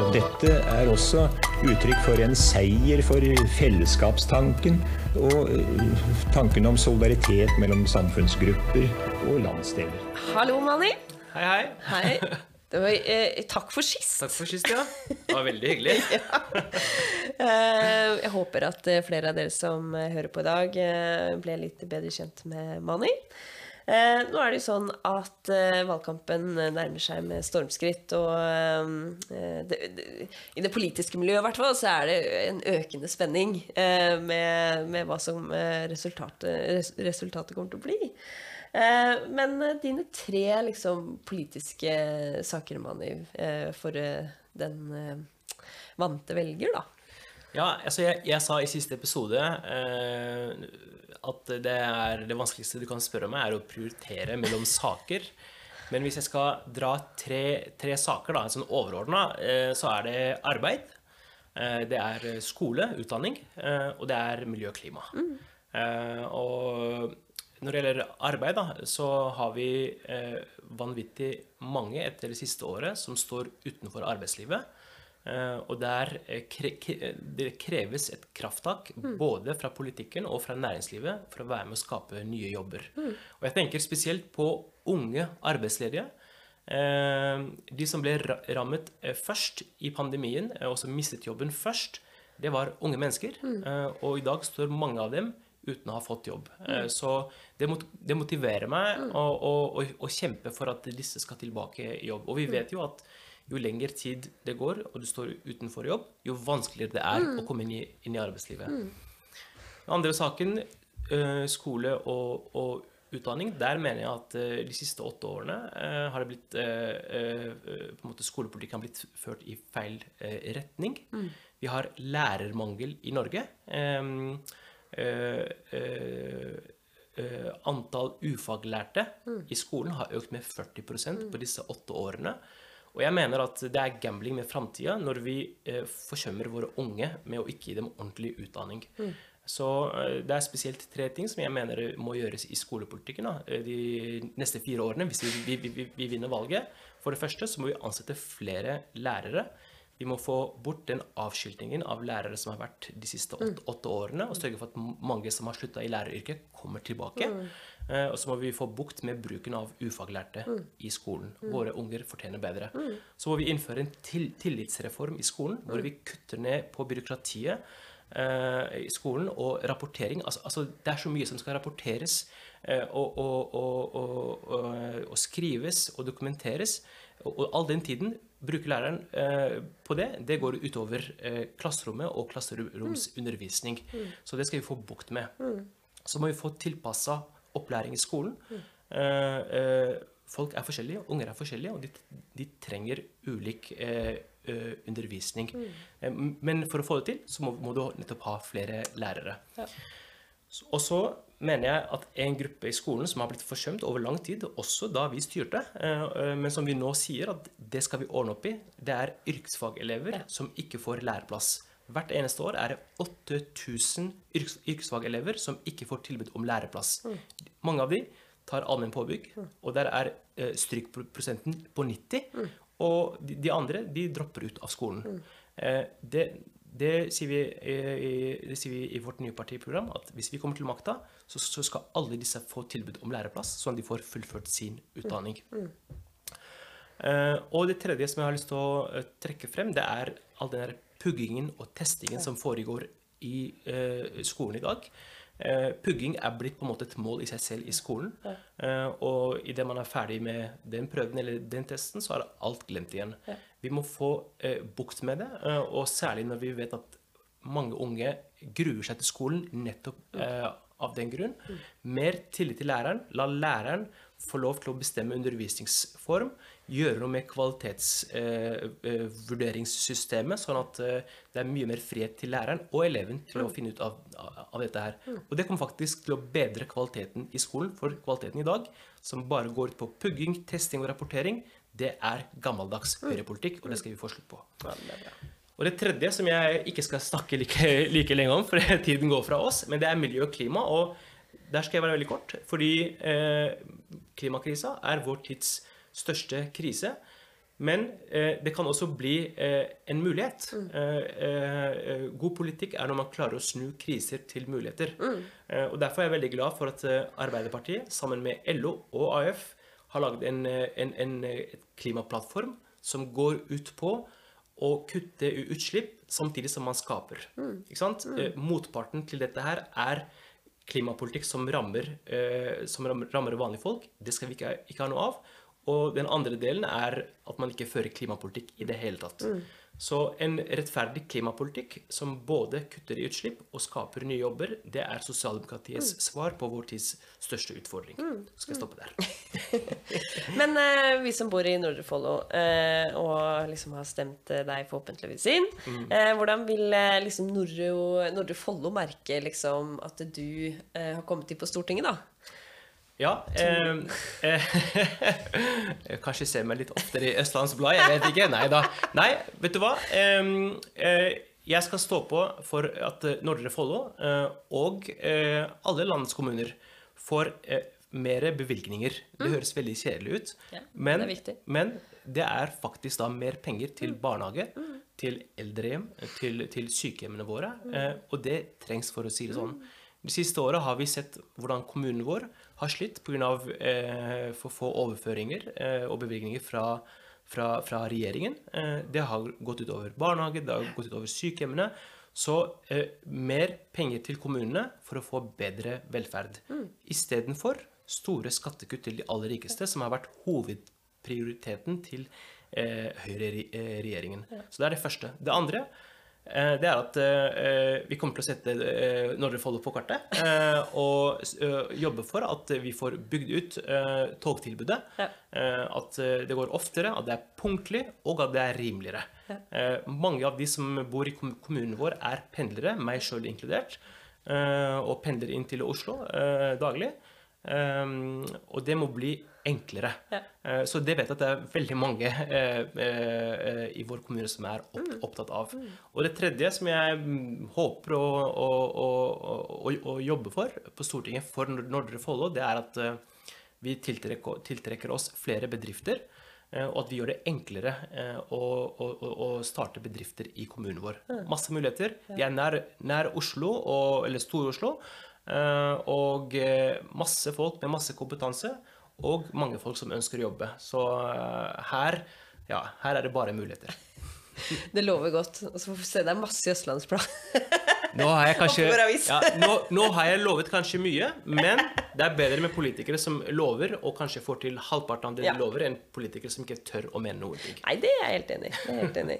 Og dette er også uttrykk for en seier for fellesskapstanken og eh, tanken om solidaritet mellom samfunnsgrupper og landsdeler. Hallo, Mani. Hei, hei. Hei. Det var, eh, takk for sist. Takk for sist, ja. Det var veldig hyggelig. Eh, jeg håper at eh, flere av dere som hører på i dag, ble litt bedre kjent med Mani. Eh, nå er det jo sånn at eh, valgkampen nærmer seg med stormskritt, og eh, det, det, i det politiske miljøet i hvert fall, så er det en økende spenning eh, med, med hva som eh, resultatet, res, resultatet kommer til å bli. Eh, men dine tre liksom, politiske saker, Mani, eh, for den vante velger, da. Ja, altså jeg, jeg sa i siste episode eh, at det, er, det vanskeligste du kan spørre meg, er å prioritere mellom saker. Men hvis jeg skal dra tre, tre saker, da, sånn overordna, eh, så er det arbeid. Eh, det er skole, utdanning, eh, og det er miljø og klima. Mm. og når det gjelder arbeid, da, så har vi vanvittig mange etter det siste året som står utenfor arbeidslivet. Eh, og der eh, kre, det kreves et krafttak både fra politikken og fra næringslivet for å være med å skape nye jobber. Og jeg tenker spesielt på unge arbeidsledige. Eh, de som ble rammet først i pandemien, og som mistet jobben først, det var unge mennesker. Mm. og i dag står mange av dem uten å ha fått jobb. Mm. Så det, mot, det motiverer meg å, å, å, å kjempe for at disse skal tilbake i jobb. Og vi vet jo at jo lengre tid det går, og du står utenfor jobb, jo vanskeligere det er å komme inn i, inn i arbeidslivet. Den andre saken, eh, skole og, og utdanning, der mener jeg at eh, de siste åtte årene eh, har det blitt på en måte Skolepolitikken har blitt ført i feil retning. Vi har lærermangel i Norge. Antall ufaglærte i skolen har økt med 40% på disse åtte årene. Og jeg mener at det er gambling med framtida når vi eh, forsømmer våre unge med å ikke gi dem ordentlig utdanning. Så eh, det er spesielt tre ting som jeg mener må gjøres i skolepolitikken da, eh, de neste fire årene hvis vi, vi, vi, vi vinner valget. For det første så må vi ansette flere lærere. Vi må få bort den avskiltingen av lærere som har vært de siste åtte, åtte årene, og sørge for at mange som har slutta i læreryrket, kommer tilbake. Eh, og så må vi få bukt med bruken av ufaglærte i skolen. Våre unger fortjener bedre. Så må vi innføre en til tillitsreform i skolen, hvor vi kutter ned på byråkratiet eh, i skolen og rapportering. Altså, altså, det er så mye som skal rapporteres eh, og, og, og, og, skrives og dokumenteres. Og, all den tiden bruker læreren eh, på det, det går utover eh, klasserommet og klasseromsundervisning. Så det skal vi få bukt med. Så må vi få tilpassa opplæring i skolen. Eh, eh, folk er forskjellige, unger er forskjellige, og de, de trenger ulik eh, undervisning. Eh, Men for å få det til, så må, må du nettopp ha flere lærere. Ja. Og så mener jeg at en gruppe i skolen som har blitt forsømt over lang tid, også da vi styrte, men som vi nå sier at det skal vi ordne opp i, det er yrkesfagelever som ikke får læreplass. Hvert eneste år er det 8000 yrkes yrkesfagelever som ikke får tilbud om læreplass. Mange av de tar allmenn påbygg, og der er eh, strykprosenten på 90. Og de, de andre de dropper ut av skolen. Eh, det, det, sier vi, eh, i, det sier vi i vårt nye partiprogram, at hvis vi kommer til makta, så, så skal alle disse få tilbud om læreplass, sånn at de får fullført sin utdanning. Eh, og det tredje som jeg har lyst til å eh, trekke frem, det er all den der puggingen og testingen som foregår i eh, skolen i dag. Eh, pugging er blitt på en måte et mål i seg selv i skolen. Eh, og idet man er ferdig med den prøven eller den testen, så er alt glemt igjen. Vi må få eh, bukt med det, eh, og særlig når vi vet at mange unge gruer seg til skolen nettopp eh, av den grunn. Mer tillit til læreren. La læreren få lov til å bestemme undervisningsform. Gjøre noe med kvalitetsvurderingssystemet, sånn at eh, det er mye mer frihet til læreren og eleven til å finne ut av, av dette her. Og det kommer faktisk til å bedre kvaliteten i skolen, for kvaliteten i dag, som bare går ut på pugging, testing og rapportering, det er gammeldags høyrepolitikk, og det skal vi få slutt på. Og det tredje, som jeg ikke skal snakke like, like lenge om, for tiden går fra oss, men det er miljø og klima. Og der skal jeg være veldig kort, fordi eh, klimakrisa er vår tids største krise. Men eh, det kan også bli eh, en mulighet. Eh, eh, god politikk er når man klarer å snu kriser til muligheter. Eh, og Derfor er jeg veldig glad for at eh, Arbeiderpartiet sammen med LO og AF har laget en, en, en, en eh, klimaplattform som går ut på å kutte utslipp samtidig som man skaper. Ikke sant? Eh, motparten til dette her er klimapolitikk som rammer, eh, som ram- rammer vanlige folk. Det skal vi ikke, ikke ha noe av. Og den andre delen er at man ikke fører klimapolitikk i det hele tatt. Så en rettferdig klimapolitikk som både kutter i utslipp og skaper nye jobber, det er sosialdemokratiets svar på vår tids største utfordring. Mm. skal jeg stoppe der. Men eh, vi som bor i Nordre Follo, eh, og liksom har stemt eh, deg forhåpentligvis inn, eh, hvordan vil eh, liksom Nordre, Nordre Follo merke liksom at du eh, har kommet inn på Stortinget, da? Ja. Eh, eh, jeg kanskje ser meg litt oftere i Østlands Blad, jeg vet ikke. Nei da. Nei, vet du hva? Eh, eh, jeg skal stå på for at eh, Nordre Follo eh, og eh, alle landets kommuner får mer bevilgninger. Det høres veldig kjedelig ut, Ja, men, det men det er faktisk da mer penger til barnehage, til eldrehjem, til, til sykehjemmene våre. Eh, og det trengs, for å si det sånn. De siste åra har vi sett hvordan kommunen vår har slitt pga. Eh, for få overføringer eh, og bevilgninger fra, fra, fra regjeringen. Eh, det har gått utover barnehager, det har gått utover sykehjemmene. Så eh, mer penger til kommunene for å få bedre velferd. Istedenfor store skattekutt til de aller rikeste, som har vært hovedprioriteten til eh, høyreregjeringen. Så det er det første. Det andre eh, det er at eh, vi kommer til å sette eh, Nordre Follo på kartet. eh, og eh, jobbe for at vi får bygd ut eh, togtilbudet. Ja. Eh, at eh, det går oftere, at det er punktlig, og at det er rimeligere. Ja. mange av de som bor i kom- kommunen vår, er pendlere, meg sjøl inkludert. eh, og pendler inn til Oslo eh, daglig. Og det må bli enklere. Ja. Eh, så det vet jeg at det er veldig mange eh, eh, i vår kommune som er Mm. opptatt av. Og det tredje som jeg mm, håper å, å, å, å, jobbe for på Stortinget for Nordre Follo, det er at vi tiltrekker, tiltrekker oss flere bedrifter. Og at vi gjør det enklere å, å, å- starte bedrifter i kommunen vår. Masse muligheter. Vi er nær, nær Oslo, og, eller Stor-Oslo. Og masse folk med masse kompetanse. Og mange folk som ønsker å jobbe. Så eh, her, ja, her er det bare muligheter. Det lover godt. Og så får vi se deg masse i Østlandsblad. Nå ja, nå, nå har jeg lovet kanskje mye, men det er bedre med politikere som lover og kanskje får til halvparten av det Ja. de lover, enn politikere som ikke tør å mene noe. Nei, det er jeg helt enig i. Helt enig.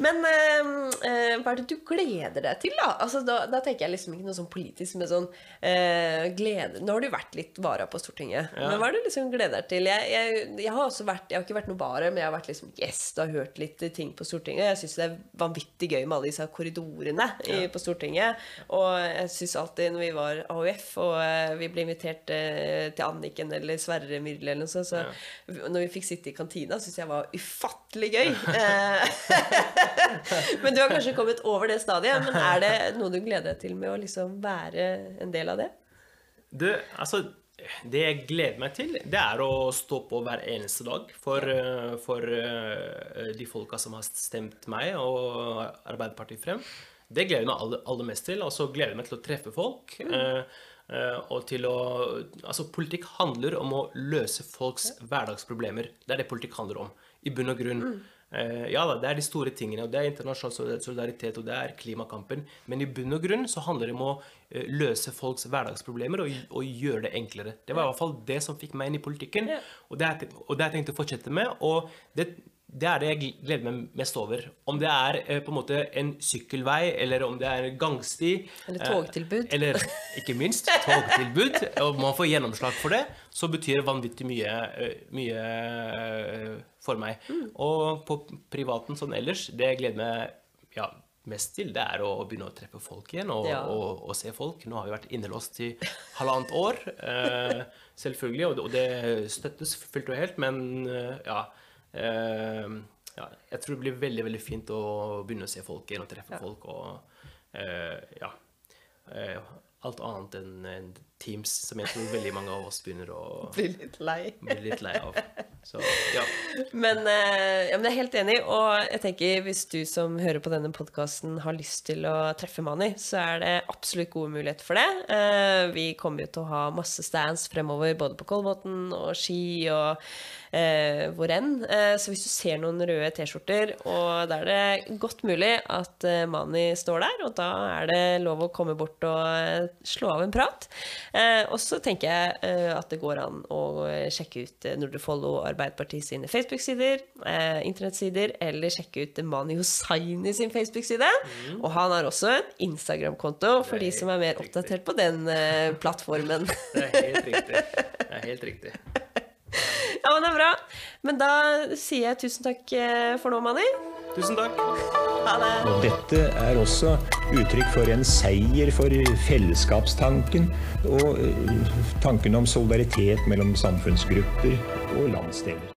Men eh, eh, hva er det du gleder deg til, da? Altså, da? Da tenker jeg liksom ikke noe sånn politisk, men sånn eh, glede Nå har du vært litt vara på Stortinget, men hva er det du liksom gleder deg til? Jeg, jeg, jeg har også vært Jeg har ikke vært noe vara, men jeg har vært liksom gjest og hørt litt ting på Stortinget. Jeg syns det er vanvittig gøy med alle disse korridorene i, på Stortinget. Og jeg syns alltid når vi var AUF, og eh, vi ble invitert eh, til Anniken eller Sverre Myrli eller noe sånt, så når vi fikk sitte i kantina, syntes jeg var ufattelig gøy. Eh, men du har kanskje kommet over det stadiet. Men er det noe du gleder deg til med å liksom være en del av det? Du, altså Det jeg gleder meg til, det er å stå på hver eneste dag for, eh, for de folka som har stemt meg og Arbeiderpartiet frem. Det gleder jeg meg aller, aller mest til. Og så gleder jeg meg til å treffe folk. eh, og til å Altså, politikk handler om å løse folks hverdagsproblemer. Det er det politikk handler om, i bunn og grunn. Mm. ja da, det er de store tingene, og det er internasjonal solidaritet, og det er klimakampen. Men i bunn og grunn så handler det om å eh, løse folks hverdagsproblemer og, og gjøre det enklere. Det var i hvert fall det som fikk meg inn i politikken, og det har jeg tenkt å fortsette med. Og det, det er det jeg gleder meg mest over. Om det er eh, på en måte en sykkelvei, eller om det er en gangsti. Eller eh, togtilbud. eller ikke minst togtilbud, og man får gjennomslag for det, så betyr det vanvittig mye, eh, mye for meg. Mm. Og på privaten sånn ellers, det jeg gleder meg ja, mest til, det er å begynne å treffe folk igjen og, Ja. og, og se folk. Nå har vi vært innelåst i halvannet år, eh, selvfølgelig, og det, støttes fullt og helt, men ja, ja Jeg tror det blir veldig, veldig fint å begynne å se folk igjen og treffe folk og eh, ja. Eh, alt annet enn Teams som jeg tror veldig mange av oss begynner å bli litt lei. bli litt lei av. Så ja. Men, eh, ja, men jeg er helt enig, og jeg tenker hvis du som hører på denne podkasten har lyst til å treffe Mani, så er det absolutt gode muligheter for det. Eh, vi kommer jo til å ha masse stands fremover, både på Kolbotn og Ski og eh, hvor enn. Eh, så hvis du ser noen røde T-skjorter, og da er det godt mulig at eh, Mani står der, og da er det lov å komme bort og eh, slå av en prat. Og så tenker jeg at det går an å sjekke ut Nordre Follo Arbeiderparti sine Facebook-sider, eh, internettsider, eller sjekke ut Mani Hussaini sin Facebook-side. Og han har også en Instagram-konto for de som er mer riktig. oppdatert på den eh, plattformen. Det er helt riktig. Det er helt riktig. ja, men det er bra. Men da sier jeg tusen takk eh, for nå, Mani. Tusen takk. Ha det. Og dette er også uttrykk for en seier for fellesskapstanken og eh, tanken om solidaritet mellom samfunnsgrupper og landsdeler.